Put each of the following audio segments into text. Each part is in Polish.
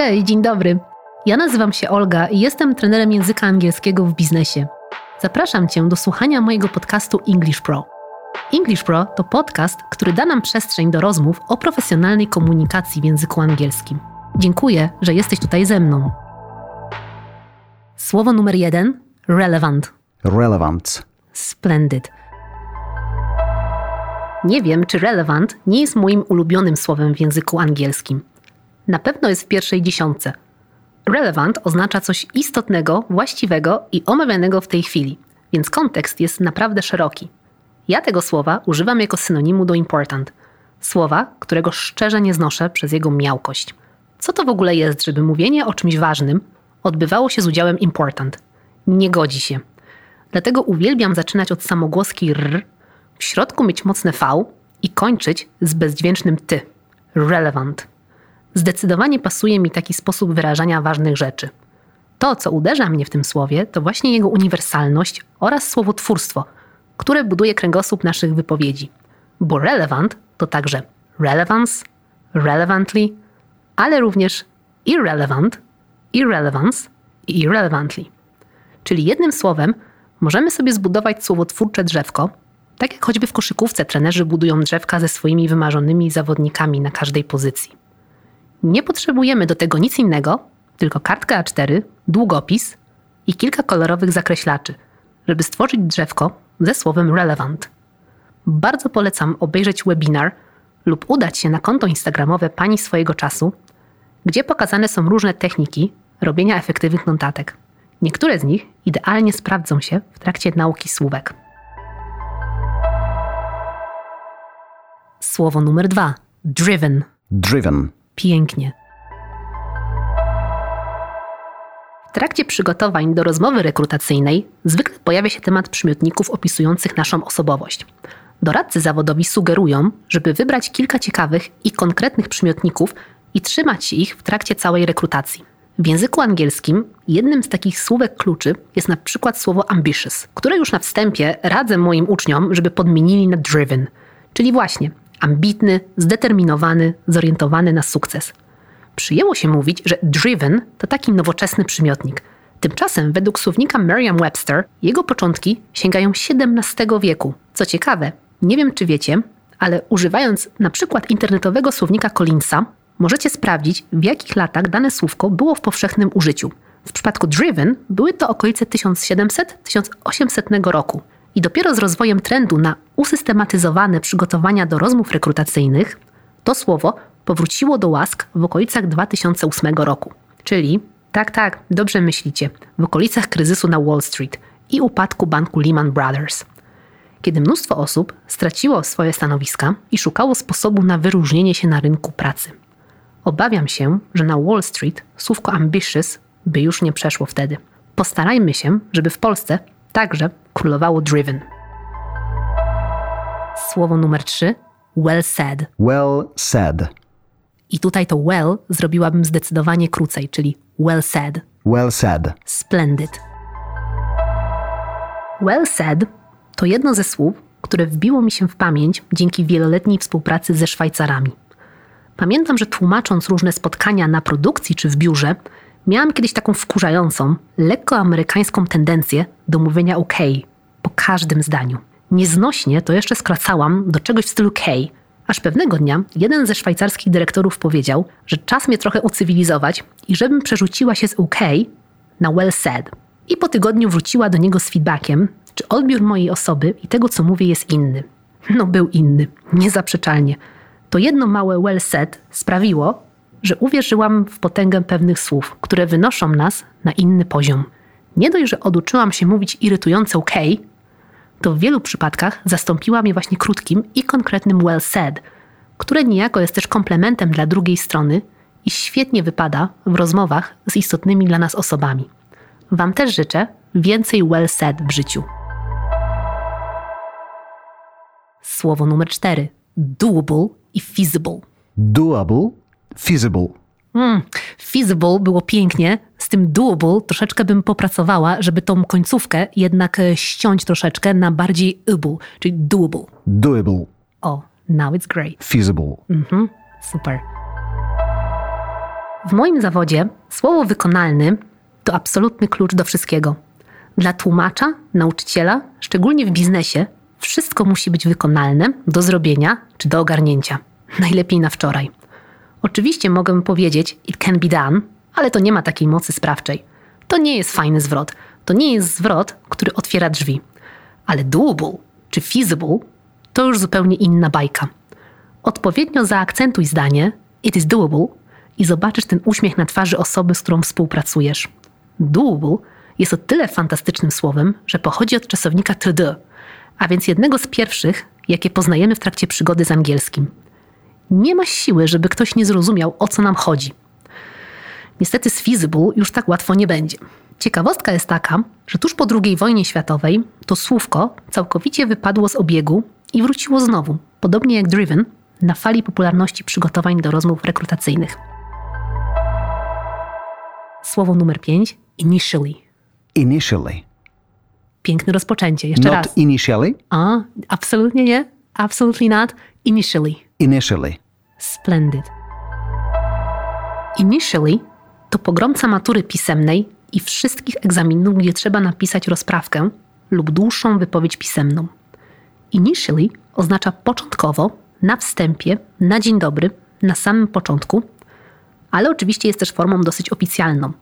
Cześć, dzień dobry. Ja nazywam się Olga i jestem trenerem języka angielskiego w biznesie. Zapraszam Cię do słuchania mojego podcastu English Pro. English Pro to podcast, który da nam przestrzeń do rozmów o profesjonalnej komunikacji w języku angielskim. Dziękuję, że jesteś tutaj ze mną. Słowo numer jeden relevant. Relevant. Splendid. Nie wiem, czy relevant nie jest moim ulubionym słowem w języku angielskim. Na pewno jest w pierwszej dziesiątce. Relevant oznacza coś istotnego, właściwego i omawianego w tej chwili, więc kontekst jest naprawdę szeroki. Ja tego słowa używam jako synonimu do important. Słowa, którego szczerze nie znoszę przez jego miałkość. Co to w ogóle jest, żeby mówienie o czymś ważnym odbywało się z udziałem important? Nie godzi się. Dlatego uwielbiam zaczynać od samogłoski r, w środku mieć mocne v i kończyć z bezdźwięcznym ty. Relevant. Zdecydowanie pasuje mi taki sposób wyrażania ważnych rzeczy. To, co uderza mnie w tym słowie, to właśnie jego uniwersalność oraz słowotwórstwo, które buduje kręgosłup naszych wypowiedzi. Bo relevant to także relevance, relevantly, ale również irrelevant, irrelevance i irrelevantly. Czyli jednym słowem możemy sobie zbudować słowotwórcze drzewko, tak jak choćby w koszykówce trenerzy budują drzewka ze swoimi wymarzonymi zawodnikami na każdej pozycji. Nie potrzebujemy do tego nic innego, tylko kartkę A4, długopis i kilka kolorowych zakreślaczy, żeby stworzyć drzewko ze słowem relevant. Bardzo polecam obejrzeć webinar lub udać się na konto instagramowe pani swojego czasu, gdzie pokazane są różne techniki robienia efektywnych notatek. Niektóre z nich idealnie sprawdzą się w trakcie nauki słówek. Słowo numer dwa. Driven. Driven. Pięknie. W trakcie przygotowań do rozmowy rekrutacyjnej zwykle pojawia się temat przymiotników opisujących naszą osobowość. Doradcy zawodowi sugerują, żeby wybrać kilka ciekawych i konkretnych przymiotników i trzymać ich w trakcie całej rekrutacji. W języku angielskim jednym z takich słówek kluczy jest na przykład słowo ambitious, które już na wstępie radzę moim uczniom, żeby podmienili na driven, czyli właśnie ambitny, zdeterminowany, zorientowany na sukces. Przyjęło się mówić, że driven to taki nowoczesny przymiotnik. Tymczasem według słownika Merriam-Webster jego początki sięgają XVII wieku. Co ciekawe, nie wiem czy wiecie, ale używając na przykład internetowego słownika Collinsa, możecie sprawdzić w jakich latach dane słówko było w powszechnym użyciu. W przypadku driven były to okolice 1700-1800 roku. I dopiero z rozwojem trendu na usystematyzowane przygotowania do rozmów rekrutacyjnych, to słowo powróciło do łask w okolicach 2008 roku. Czyli, tak, tak, dobrze myślicie, w okolicach kryzysu na Wall Street i upadku banku Lehman Brothers. Kiedy mnóstwo osób straciło swoje stanowiska i szukało sposobu na wyróżnienie się na rynku pracy. Obawiam się, że na Wall Street słówko ambitious by już nie przeszło wtedy. Postarajmy się, żeby w Polsce także królowało driven. Słowo numer trzy well said. Well said. I tutaj to well zrobiłabym zdecydowanie krócej, czyli well said. Well said. Splendid. Well said to jedno ze słów, które wbiło mi się w pamięć dzięki wieloletniej współpracy ze Szwajcarami. Pamiętam, że tłumacząc różne spotkania na produkcji czy w biurze, miałam kiedyś taką wkurzającą, lekko amerykańską tendencję do mówienia OK po każdym zdaniu. Nieznośnie to jeszcze skracałam do czegoś w stylu K, aż pewnego dnia jeden ze szwajcarskich dyrektorów powiedział, że czas mnie trochę ucywilizować i żebym przerzuciła się z OK na well said. I po tygodniu wróciła do niego z feedbackiem, czy odbiór mojej osoby i tego, co mówię, jest inny. No, był inny, niezaprzeczalnie. To jedno małe well said sprawiło, że uwierzyłam w potęgę pewnych słów, które wynoszą nas na inny poziom. Nie dość, że oduczyłam się mówić irytujące OK, to w wielu przypadkach zastąpiła mnie właśnie krótkim i konkretnym well said, które niejako jest też komplementem dla drugiej strony i świetnie wypada w rozmowach z istotnymi dla nas osobami. Wam też życzę więcej well said w życiu. Słowo numer cztery. Doable i feasible. Doable, feasible. Mm, feasible było pięknie, z tym doable troszeczkę bym popracowała, żeby tą końcówkę jednak e, ściąć troszeczkę na bardziej able, czyli doable. W moim zawodzie słowo wykonalny to absolutny klucz do wszystkiego. Dla tłumacza, nauczyciela, szczególnie w biznesie, wszystko musi być wykonalne do zrobienia czy do ogarnięcia. Najlepiej na wczoraj. Oczywiście mogę powiedzieć it can be done, ale to nie ma takiej mocy sprawczej. To nie jest fajny zwrot. To nie jest zwrot, który otwiera drzwi. Ale doable czy feasible to już zupełnie inna bajka. Odpowiednio zaakcentuj zdanie it is doable i zobaczysz ten uśmiech na twarzy osoby, z którą współpracujesz. Doable jest o tyle fantastycznym słowem, że pochodzi od czasownika to do, a więc jednego z pierwszych, jakie poznajemy w trakcie przygody z angielskim. Nie ma siły, żeby ktoś nie zrozumiał, o co nam chodzi. Niestety z feasible już tak łatwo nie będzie. Ciekawostka jest taka, że tuż po II wojnie światowej to słówko całkowicie wypadło z obiegu i wróciło znowu, podobnie jak driven, na fali popularności przygotowań do rozmów rekrutacyjnych. Słowo numer 5 initially. Initially. Piękne rozpoczęcie. Jeszcze Not raz. initially, A, absolutnie nie. Absolutely not. Initially. initially. Splendid. Initially to pogromca matury pisemnej i wszystkich egzaminów, gdzie trzeba napisać rozprawkę lub dłuższą wypowiedź pisemną. Initially oznacza początkowo, na wstępie, na dzień dobry, na samym początku, ale oczywiście jest też formą dosyć oficjalną.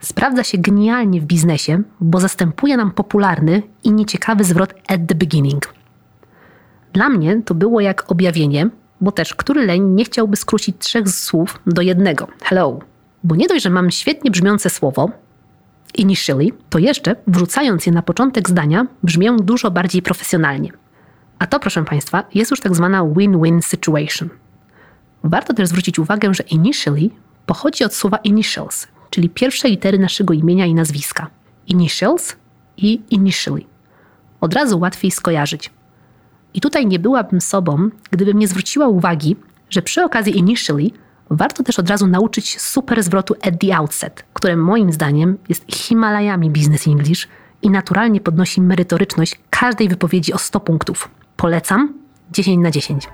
Sprawdza się genialnie w biznesie, bo zastępuje nam popularny i nieciekawy zwrot at the beginning. Dla mnie to było jak objawienie, bo też który leń nie chciałby skrócić trzech słów do jednego hello. Bo nie dość, że mam świetnie brzmiące słowo initially, to jeszcze wrzucając je na początek zdania brzmią dużo bardziej profesjonalnie. A to, proszę Państwa, jest już tak zwana win-win situation. Warto też zwrócić uwagę, że initially pochodzi od słowa initials, czyli pierwsze litery naszego imienia i nazwiska. Initials i initially. Od razu łatwiej skojarzyć. I tutaj nie byłabym sobą, gdybym nie zwróciła uwagi, że przy okazji initially warto też od razu nauczyć super zwrotu at the outset, które moim zdaniem jest Himalajami Business English i naturalnie podnosi merytoryczność każdej wypowiedzi o 100 punktów. Polecam 10 na 10.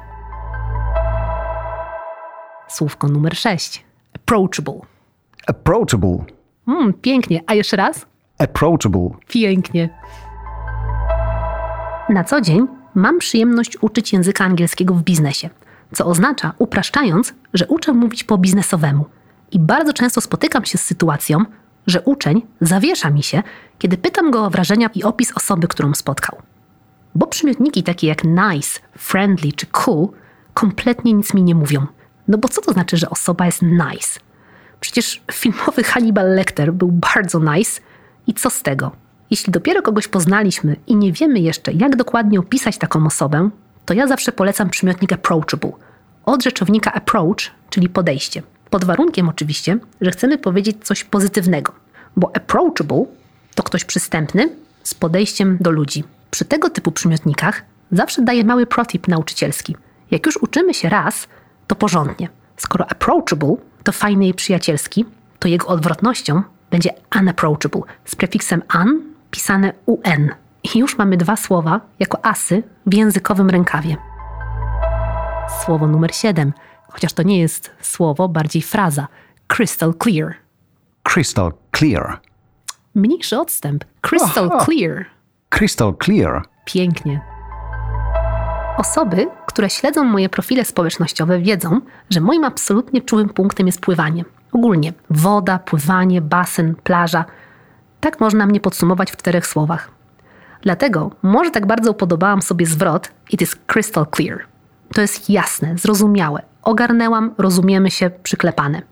Słówko numer 6. Approachable. Approachable. Mm, pięknie. A jeszcze raz? Approachable. Pięknie. Na co dzień mam przyjemność uczyć języka angielskiego w biznesie, co oznacza, upraszczając, że uczę mówić po biznesowemu. I bardzo często spotykam się z sytuacją, że uczeń zawiesza mi się, kiedy pytam go o wrażenia i opis osoby, którą spotkał. Bo przymiotniki takie jak nice, friendly czy cool kompletnie nic mi nie mówią. No bo co to znaczy, że osoba jest nice? Przecież filmowy Hannibal Lecter był bardzo nice i co z tego? Jeśli dopiero kogoś poznaliśmy i nie wiemy jeszcze, jak dokładnie opisać taką osobę, to ja zawsze polecam przymiotnik approachable. Od rzeczownika approach, czyli podejście. Pod warunkiem oczywiście, że chcemy powiedzieć coś pozytywnego, bo approachable to ktoś przystępny z podejściem do ludzi. Przy tego typu przymiotnikach zawsze daję mały protip nauczycielski. Jak już uczymy się raz, to porządnie. Skoro approachable to fajny i przyjacielski, to jego odwrotnością będzie unapproachable z prefiksem un pisane un. I już mamy dwa słowa jako asy w językowym rękawie. Słowo numer 7, chociaż to nie jest słowo, bardziej fraza. Crystal clear. Crystal clear. Mniejszy odstęp. Crystal Aha. clear. Crystal clear. Pięknie. Osoby, które śledzą moje profile społecznościowe, wiedzą, że moim absolutnie czułym punktem jest pływanie. Ogólnie woda, pływanie, basen, plaża. Tak można mnie podsumować w czterech słowach. Dlatego może tak bardzo upodobałam sobie zwrot It is crystal clear. To jest jasne, zrozumiałe. Ogarnęłam, rozumiemy się, przyklepane.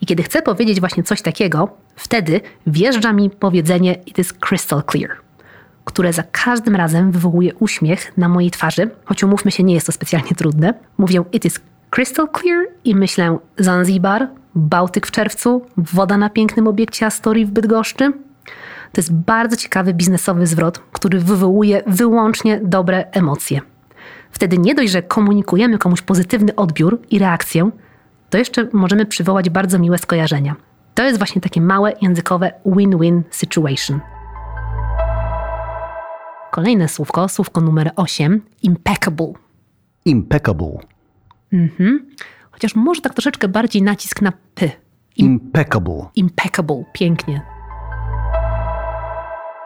I kiedy chcę powiedzieć właśnie coś takiego, wtedy wjeżdża mi powiedzenie It is crystal clear które za każdym razem wywołuje uśmiech na mojej twarzy, choć umówmy się, nie jest to specjalnie trudne. Mówią it is crystal clear i myślę Zanzibar, Bałtyk w czerwcu, woda na pięknym obiekcie Astorii w Bydgoszczy. To jest bardzo ciekawy biznesowy zwrot, który wywołuje wyłącznie dobre emocje. Wtedy nie dość, że komunikujemy komuś pozytywny odbiór i reakcję, to jeszcze możemy przywołać bardzo miłe skojarzenia. To jest właśnie takie małe językowe win-win situation. Kolejne słówko, słówko numer 8, impeccable. Impeccable. Chociaż może tak troszeczkę bardziej nacisk na p. Impeccable. Impeccable. Pięknie.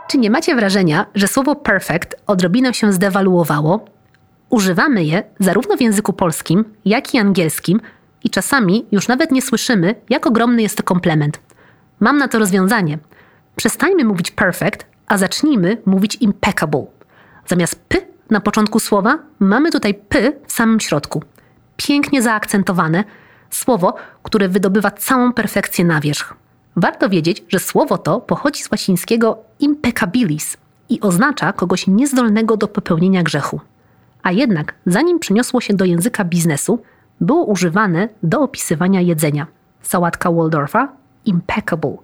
Czy nie macie wrażenia, że słowo perfect odrobinę się zdewaluowało? Używamy je zarówno w języku polskim, jak i angielskim i czasami już nawet nie słyszymy, jak ogromny jest to komplement. Mam na to rozwiązanie. Przestańmy mówić perfect, a zacznijmy mówić impeccable. Zamiast p na początku słowa mamy tutaj p w samym środku. Pięknie zaakcentowane, słowo, które wydobywa całą perfekcję na wierzch. Warto wiedzieć, że słowo to pochodzi z łacińskiego impeccabilis i oznacza kogoś niezdolnego do popełnienia grzechu. A jednak, zanim przeniosło się do języka biznesu, było używane do opisywania jedzenia. Sałatka Waldorfa impeccable.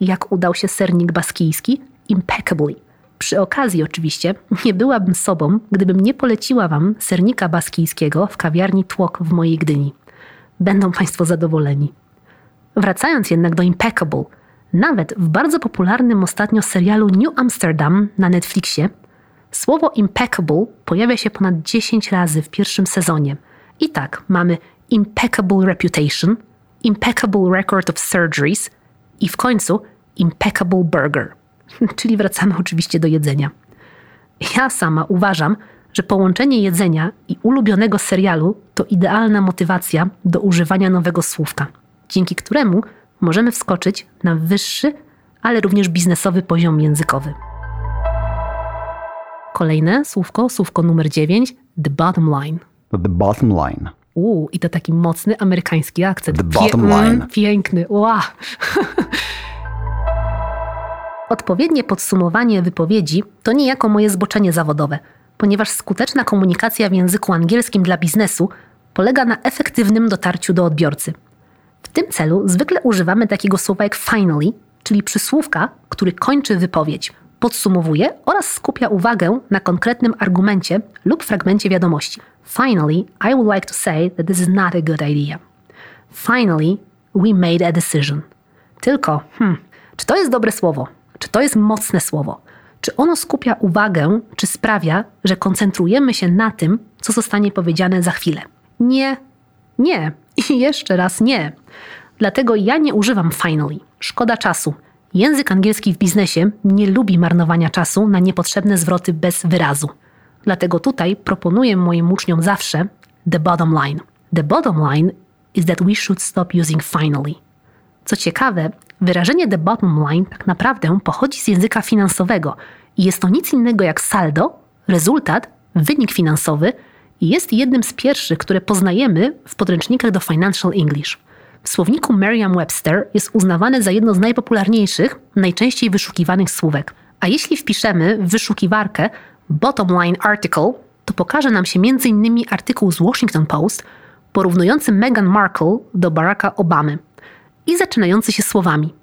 Jak udał się sernik baskijski impeccably. Przy okazji oczywiście nie byłabym sobą, gdybym nie poleciła Wam sernika baskijskiego w kawiarni Tłok w mojej Gdyni. Będą Państwo zadowoleni. Wracając jednak do Impeccable, nawet w bardzo popularnym ostatnio serialu New Amsterdam na Netflixie, słowo impeccable pojawia się ponad 10 razy w pierwszym sezonie. I tak, mamy impeccable reputation, impeccable record of surgeries i w końcu impeccable burger. Czyli wracamy oczywiście do jedzenia. Ja sama uważam, że połączenie jedzenia i ulubionego serialu to idealna motywacja do używania nowego słówka, dzięki któremu możemy wskoczyć na wyższy, ale również biznesowy poziom językowy. Kolejne słówko, słówko numer 9, the bottom line. The bottom line. Uuu, i to taki mocny amerykański akcent. The bottom Pie- line. Mm, piękny, wow. Odpowiednie podsumowanie wypowiedzi to niejako moje zboczenie zawodowe, ponieważ skuteczna komunikacja w języku angielskim dla biznesu polega na efektywnym dotarciu do odbiorcy. Tym celu zwykle używamy takiego słowa jak finally, czyli przysłówka, który kończy wypowiedź, podsumowuje oraz skupia uwagę na konkretnym argumencie lub fragmencie wiadomości. Finally, I would like to say that this is not a good idea. Finally, we made a decision. Tylko, hmm, czy to jest dobre słowo? Czy to jest mocne słowo? Czy ono skupia uwagę, czy sprawia, że koncentrujemy się na tym, co zostanie powiedziane za chwilę? Nie, nie i jeszcze raz nie. Dlatego ja nie używam finally. Szkoda czasu. Język angielski w biznesie nie lubi marnowania czasu na niepotrzebne zwroty bez wyrazu. Dlatego tutaj proponuję moim uczniom zawsze the bottom line. The bottom line is that we should stop using finally. Co ciekawe, wyrażenie the bottom line tak naprawdę pochodzi z języka finansowego i jest to nic innego jak saldo, rezultat, wynik finansowy jest jednym z pierwszych, które poznajemy w podręcznikach do Financial English. W słowniku Merriam-Webster jest uznawane za jedno z najpopularniejszych, najczęściej wyszukiwanych słówek. A jeśli wpiszemy w wyszukiwarkę bottom line article, to pokaże nam się m.in. artykuł z Washington Post porównujący Meghan Markle do Baracka Obamy i zaczynający się słowami.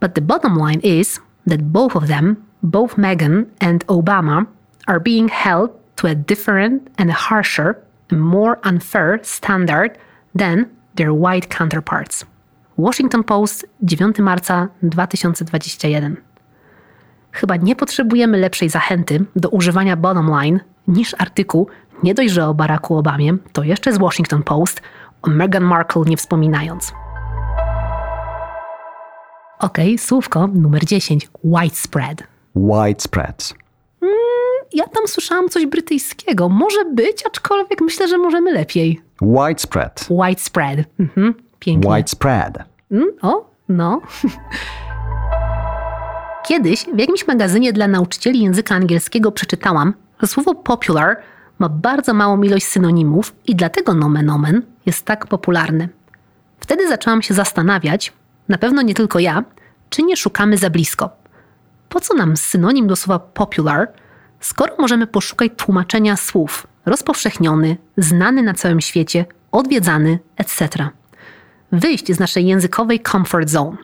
But the bottom line is that both of them, both Meghan and Obama, are being held to a different and harsher and more unfair standard than their white counterparts. Washington Post, 9 marca 2021. Chyba nie potrzebujemy lepszej zachęty do używania bottom line niż artykuł nie dość, że o Baracku Obamie, to jeszcze z Washington Post, o Meghan Markle nie wspominając. Ok, słówko numer 10. Widespread. Widespread. Ja tam słyszałam coś brytyjskiego. Może być, aczkolwiek myślę, że możemy lepiej. Widespread. Widespread. Mhm, pięknie. Widespread. Mm, o, no. Kiedyś w jakimś magazynie dla nauczycieli języka angielskiego przeczytałam, że słowo popular ma bardzo małą ilość synonimów i dlatego nomen omen jest tak popularne. Wtedy zaczęłam się zastanawiać, na pewno nie tylko ja, czy nie szukamy za blisko. Po co nam synonim do słowa popular, skoro możemy poszukać tłumaczenia słów rozpowszechniony, znany na całym świecie, odwiedzany, etc. Wyjść z naszej językowej comfort zone.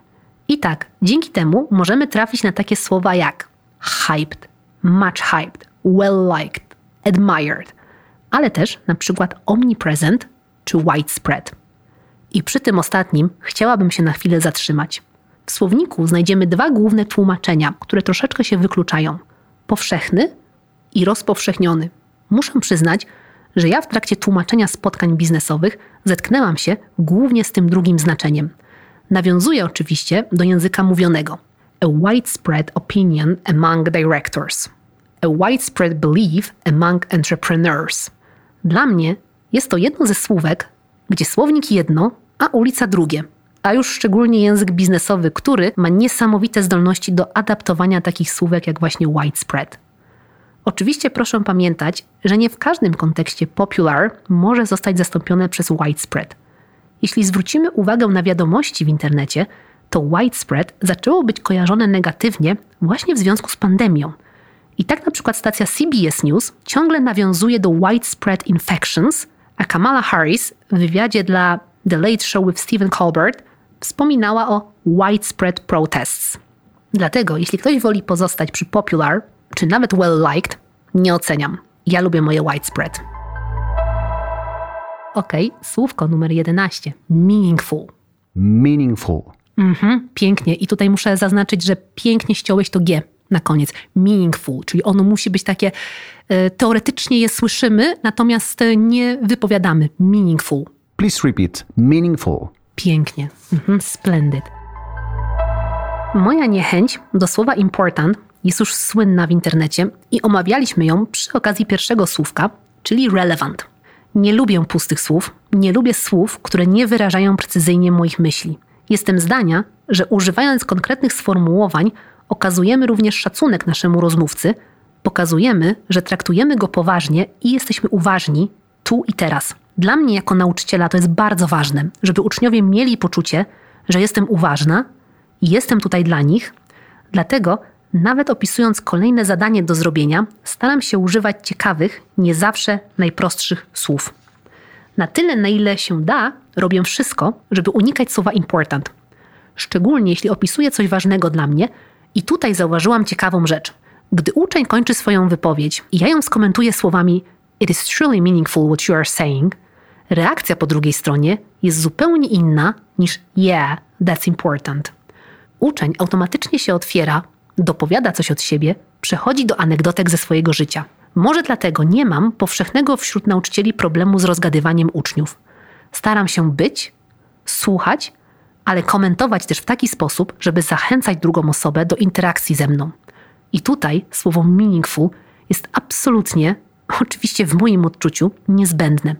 I tak, dzięki temu możemy trafić na takie słowa jak hyped, much hyped, well liked, admired, ale też na przykład omnipresent czy widespread. I przy tym ostatnim chciałabym się na chwilę zatrzymać. W słowniku znajdziemy dwa główne tłumaczenia, które troszeczkę się wykluczają: powszechny i rozpowszechniony. Muszę przyznać, że ja w trakcie tłumaczenia spotkań biznesowych zetknęłam się głównie z tym drugim znaczeniem. Nawiązuje oczywiście do języka mówionego. A widespread opinion among directors. A widespread belief among entrepreneurs. Dla mnie jest to jedno ze słówek, gdzie słownik jedno, a ulica drugie. A już szczególnie język biznesowy, który ma niesamowite zdolności do adaptowania takich słówek jak właśnie widespread. Oczywiście proszę pamiętać, że nie w każdym kontekście popular może zostać zastąpione przez widespread. Jeśli zwrócimy uwagę na wiadomości w internecie, to widespread zaczęło być kojarzone negatywnie właśnie w związku z pandemią. I tak na przykład stacja CBS News ciągle nawiązuje do widespread infections, a Kamala Harris w wywiadzie dla The Late Show with Stephen Colbert wspominała o widespread protests. Dlatego, jeśli ktoś woli pozostać przy popular, czy nawet well liked, nie oceniam. Ja lubię moje widespread. Ok, słówko numer 11. Meaningful. Meaningful. Mhm, pięknie. I tutaj muszę zaznaczyć, że pięknie ściąłeś to G na koniec. Meaningful, czyli ono musi być takie, e, teoretycznie je słyszymy, natomiast e, nie wypowiadamy. Meaningful. Please repeat. Meaningful. Pięknie. Mhm, splendid. Moja niechęć do słowa important jest już słynna w internecie i omawialiśmy ją przy okazji pierwszego słówka, czyli relevant. Nie lubię pustych słów, nie lubię słów, które nie wyrażają precyzyjnie moich myśli. Jestem zdania, że używając konkretnych sformułowań okazujemy również szacunek naszemu rozmówcy, pokazujemy, że traktujemy go poważnie i jesteśmy uważni tu i teraz. Dla mnie jako nauczyciela to jest bardzo ważne, żeby uczniowie mieli poczucie, że jestem uważna i jestem tutaj dla nich. Dlatego nawet opisując kolejne zadanie do zrobienia, staram się używać ciekawych, nie zawsze najprostszych słów. Na tyle, na ile się da, robię wszystko, żeby unikać słowa important. Szczególnie jeśli opisuję coś ważnego dla mnie, i tutaj zauważyłam ciekawą rzecz. Gdy uczeń kończy swoją wypowiedź i ja ją skomentuję słowami It is truly meaningful what you are saying, reakcja po drugiej stronie jest zupełnie inna niż Yeah, that's important. Uczeń automatycznie się otwiera, dopowiada coś od siebie, przechodzi do anegdotek ze swojego życia. Może dlatego nie mam powszechnego wśród nauczycieli problemu z rozgadywaniem uczniów. Staram się być, słuchać, ale komentować też w taki sposób, żeby zachęcać drugą osobę do interakcji ze mną. I tutaj słowo meaningful jest absolutnie, oczywiście w moim odczuciu, niezbędne.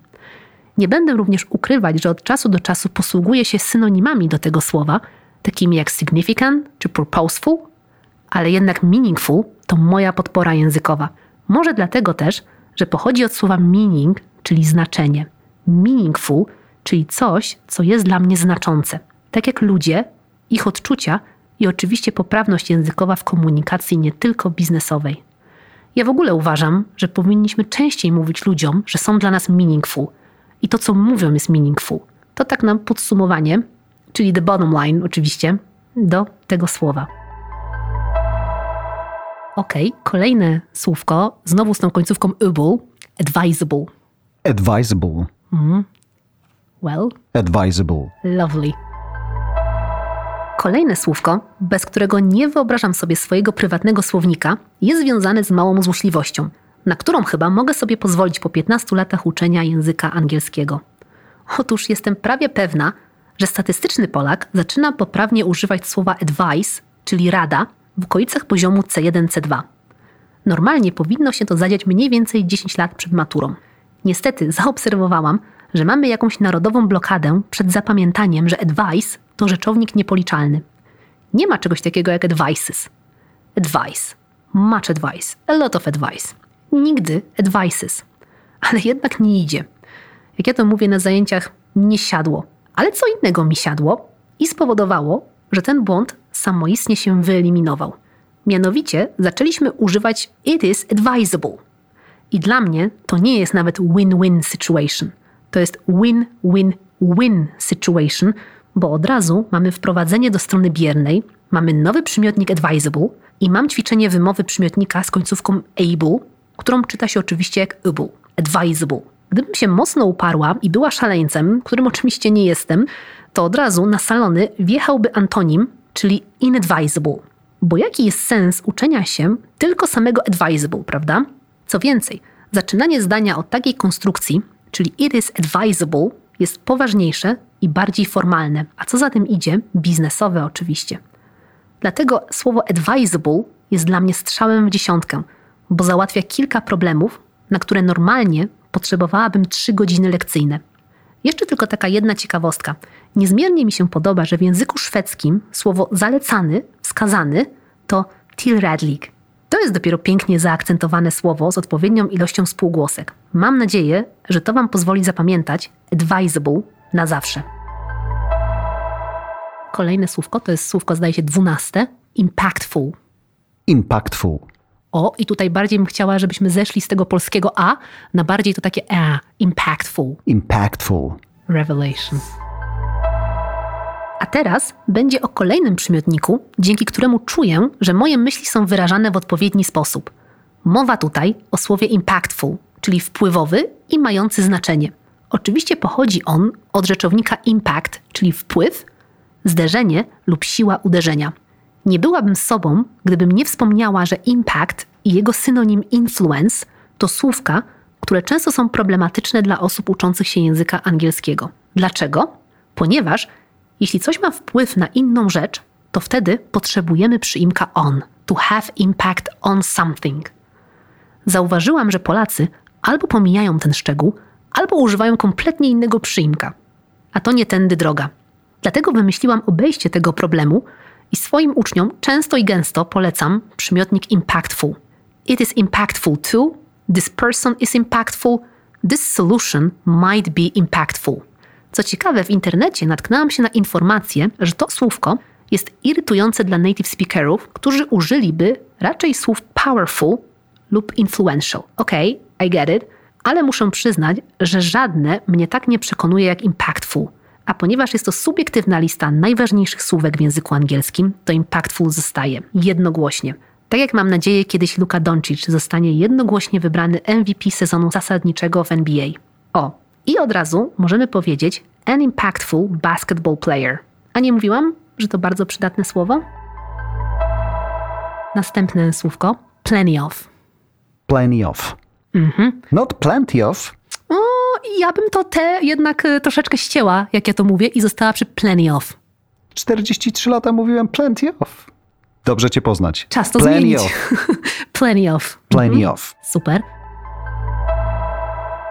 Nie będę również ukrywać, że od czasu do czasu posługuję się synonimami do tego słowa, takimi jak significant czy purposeful, ale jednak meaningful to moja podpora językowa. Może dlatego też, że pochodzi od słowa meaning, czyli znaczenie. Meaningful, czyli coś, co jest dla mnie znaczące. Tak jak ludzie, ich odczucia i oczywiście poprawność językowa w komunikacji nie tylko biznesowej. Ja w ogóle uważam, że powinniśmy częściej mówić ludziom, że są dla nas meaningful i to, co mówią, jest meaningful. To tak na podsumowanie, czyli the bottom line oczywiście, do tego słowa. Ok, kolejne słówko, znowu z tą końcówką able, advisable. Advisable. Well, Advisable. lovely. Kolejne słówko, bez którego nie wyobrażam sobie swojego prywatnego słownika, jest związane z małą złośliwością, na którą chyba mogę sobie pozwolić po 15 latach uczenia języka angielskiego. Otóż jestem prawie pewna, że statystyczny Polak zaczyna poprawnie używać słowa advice, czyli rada, w okolicach poziomu C1-C2. Normalnie powinno się to zadziać mniej więcej 10 lat przed maturą. Niestety zaobserwowałam, że mamy jakąś narodową blokadę przed zapamiętaniem, że advice to rzeczownik niepoliczalny. Nie ma czegoś takiego jak advices. Advice. Much advice. A lot of advice. Nigdy advices. Ale jednak nie idzie. Jak ja to mówię na zajęciach, nie siadło. Ale co innego mi siadło i spowodowało, że ten błąd samoistnie się wyeliminował. Mianowicie zaczęliśmy używać it is advisable. I dla mnie to nie jest nawet win-win situation. To jest win-win-win situation, bo od razu mamy wprowadzenie do strony biernej, mamy nowy przymiotnik advisable i mam ćwiczenie wymowy przymiotnika z końcówką able, którą czyta się oczywiście jak able, advisable. Gdybym się mocno uparła i była szaleńcem, którym oczywiście nie jestem, to od razu na salony wjechałby antonim, czyli inadvisable. Bo jaki jest sens uczenia się tylko samego advisable, prawda? Co więcej, zaczynanie zdania od takiej konstrukcji, czyli it is advisable, jest poważniejsze i bardziej formalne, a co za tym idzie, biznesowe oczywiście. Dlatego słowo advisable jest dla mnie strzałem w dziesiątkę, bo załatwia kilka problemów, na które normalnie potrzebowałabym trzy godziny lekcyjne. Jeszcze tylko taka jedna ciekawostka. Niezmiernie mi się podoba, że w języku szwedzkim słowo zalecany, wskazany to tillrädlig. To jest dopiero pięknie zaakcentowane słowo z odpowiednią ilością spółgłosek. Mam nadzieję, że to Wam pozwoli zapamiętać advisable na zawsze. Kolejne słówko to jest słówko, zdaje się, dwunaste. Impactful. Impactful. O, i tutaj bardziej bym chciała, żebyśmy zeszli z tego polskiego A na bardziej to takie A. Impactful. Impactful. Revelation. A teraz będzie o kolejnym przymiotniku, dzięki któremu czuję, że moje myśli są wyrażane w odpowiedni sposób. Mowa tutaj o słowie impactful, czyli wpływowy i mający znaczenie. Oczywiście pochodzi on od rzeczownika impact, czyli wpływ, zderzenie lub siła uderzenia. Nie byłabym sobą, gdybym nie wspomniała, że impact i jego synonim influence to słówka, które często są problematyczne dla osób uczących się języka angielskiego. Dlaczego? Ponieważ jeśli coś ma wpływ na inną rzecz, to wtedy potrzebujemy przyimka on, to have impact on something. Zauważyłam, że Polacy albo pomijają ten szczegół, albo używają kompletnie innego przyimka. A to nie tędy droga. Dlatego wymyśliłam obejście tego problemu i swoim uczniom często i gęsto polecam przymiotnik impactful. It is impactful too, this person is impactful, this solution might be impactful. Co ciekawe, w internecie natknęłam się na informację, że to słówko jest irytujące dla native speakerów, którzy użyliby raczej słów powerful lub influential. Okay, I get it, ale muszę przyznać, że żadne mnie tak nie przekonuje jak impactful. A ponieważ jest to subiektywna lista najważniejszych słówek w języku angielskim, to impactful zostaje jednogłośnie. Tak jak mam nadzieję, kiedyś Luka Doncic zostanie jednogłośnie wybrany MVP sezonu zasadniczego w NBA. O, i od razu możemy powiedzieć an impactful basketball player. A nie mówiłam, że to bardzo przydatne słowo? Następne słówko plenty of. Plenty of. Mhm. Not plenty of. O, ja bym to te jednak e, troszeczkę ścięła, jak ja to mówię, i została przy plenty of. 43 lata mówiłem plenty of. Dobrze cię poznać. Czas to plenty zmienić. Of. plenty of. Plenty mhm. of. Super.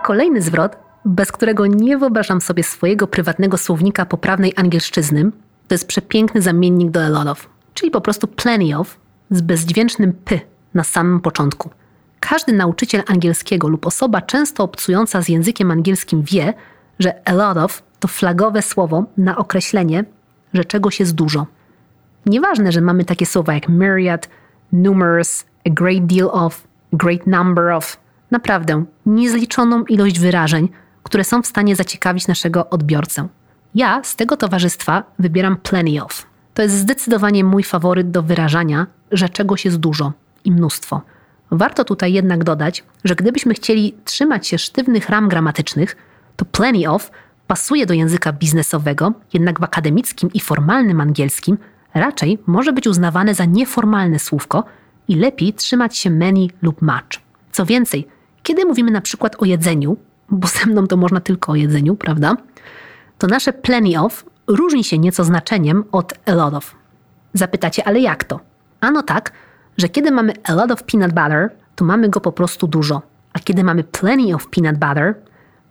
Kolejny zwrot bez którego nie wyobrażam sobie swojego prywatnego słownika poprawnej angielszczyzny, to jest przepiękny zamiennik do a lot of, czyli po prostu plenty of z bezdźwięcznym p na samym początku. Każdy nauczyciel angielskiego lub osoba często obcująca z językiem angielskim wie, że a lot of to flagowe słowo na określenie, że czegoś jest dużo. Nieważne, że mamy takie słowa jak myriad, numerous, a great deal of, great number of. Naprawdę, niezliczoną ilość wyrażeń, które są w stanie zaciekawić naszego odbiorcę. Ja z tego towarzystwa wybieram plenty of. To jest zdecydowanie mój faworyt do wyrażania, że czegoś jest dużo i mnóstwo. Warto tutaj jednak dodać, że gdybyśmy chcieli trzymać się sztywnych ram gramatycznych, to plenty of pasuje do języka biznesowego, jednak w akademickim i formalnym angielskim raczej może być uznawane za nieformalne słówko i lepiej trzymać się many lub much. Co więcej, kiedy mówimy na przykład o jedzeniu, bo ze mną to można tylko o jedzeniu, prawda? To nasze plenty of różni się nieco znaczeniem od a lot of. Zapytacie, ale jak to? Ano tak, że kiedy mamy a lot of peanut butter, to mamy go po prostu dużo, a kiedy mamy plenty of peanut butter,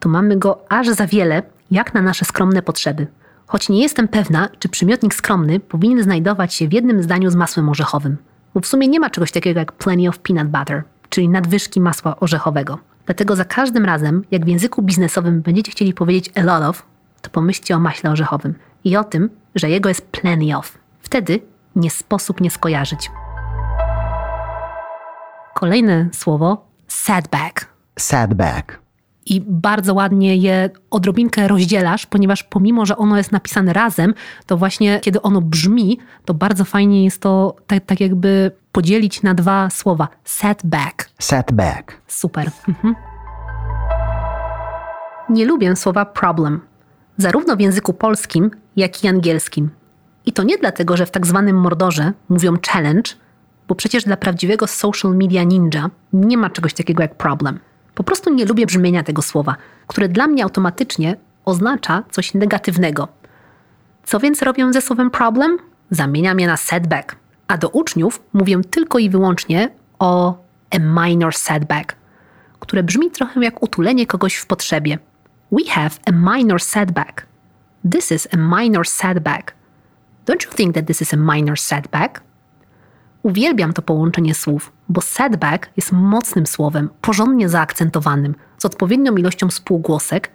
to mamy go aż za wiele, jak na nasze skromne potrzeby. Choć nie jestem pewna, czy przymiotnik skromny powinien znajdować się w jednym zdaniu z masłem orzechowym. Bo w sumie nie ma czegoś takiego jak plenty of peanut butter, czyli nadwyżki masła orzechowego. Dlatego za każdym razem, jak w języku biznesowym będziecie chcieli powiedzieć a lot of, to pomyślcie o maśle orzechowym i o tym, że jego jest plenty of. Wtedy nie sposób nie skojarzyć. Kolejne słowo setback. Setback. I bardzo ładnie je odrobinkę rozdzielasz, ponieważ pomimo, że ono jest napisane razem, to właśnie kiedy ono brzmi, to bardzo fajnie jest to tak, tak jakby podzielić na dwa słowa. Setback. Setback. Super. Mhm. Nie lubię słowa problem, zarówno w języku polskim, jak i angielskim. I to nie dlatego, że w tak zwanym mordorze mówią challenge, bo przecież dla prawdziwego social media ninja nie ma czegoś takiego jak problem. Po prostu nie lubię brzmienia tego słowa, które dla mnie automatycznie oznacza coś negatywnego. Co więc robię ze słowem problem? Zamieniam je na setback. A do uczniów mówię tylko i wyłącznie o a minor setback, które brzmi trochę jak utulenie kogoś w potrzebie. We have a minor setback. This is a minor setback. Don't you think that this is a minor setback? Uwielbiam to połączenie słów, bo setback jest mocnym słowem, porządnie zaakcentowanym, z odpowiednią ilością spółgłosek,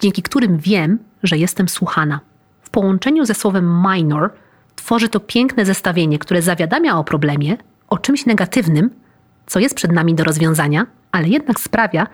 dzięki którym wiem, że jestem słuchana. W połączeniu ze słowem minor tworzy to piękne zestawienie, które zawiadamia o problemie, o czymś negatywnym, co jest przed nami do rozwiązania, ale jednak sprawia,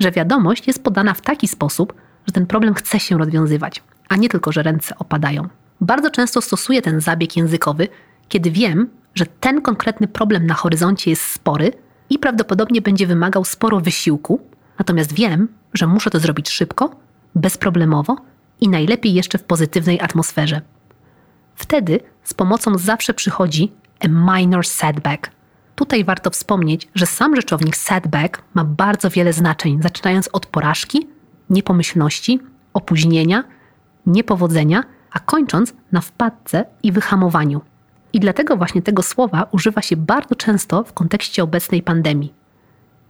że wiadomość jest podana w taki sposób, że ten problem chce się rozwiązywać, a nie tylko, że ręce opadają. Bardzo często stosuję ten zabieg językowy, kiedy wiem, że ten konkretny problem na horyzoncie jest spory i prawdopodobnie będzie wymagał sporo wysiłku, natomiast wiem, że muszę to zrobić szybko, bezproblemowo i najlepiej jeszcze w pozytywnej atmosferze. Wtedy z pomocą zawsze przychodzi a minor setback. Tutaj warto wspomnieć, że sam rzeczownik setback ma bardzo wiele znaczeń, zaczynając od porażki, niepomyślności, opóźnienia, niepowodzenia, a kończąc na wpadce i wyhamowaniu. I dlatego właśnie tego słowa używa się bardzo często w kontekście obecnej pandemii.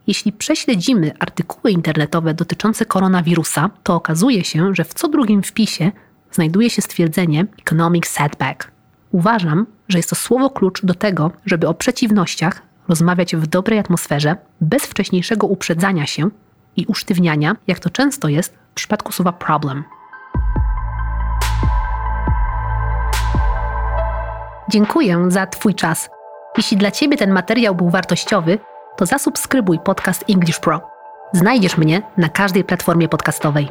Jeśli prześledzimy artykuły internetowe dotyczące koronawirusa, to okazuje się, że w co drugim wpisie znajduje się stwierdzenie economic setback. Uważam, że jest to słowo klucz do tego, żeby o przeciwnościach rozmawiać w dobrej atmosferze, bez wcześniejszego uprzedzania się i usztywniania, jak to często jest w przypadku słowa problem. Dziękuję za Twój czas. Jeśli dla Ciebie ten materiał był wartościowy, to zasubskrybuj podcast English Pro. Znajdziesz mnie na każdej platformie podcastowej.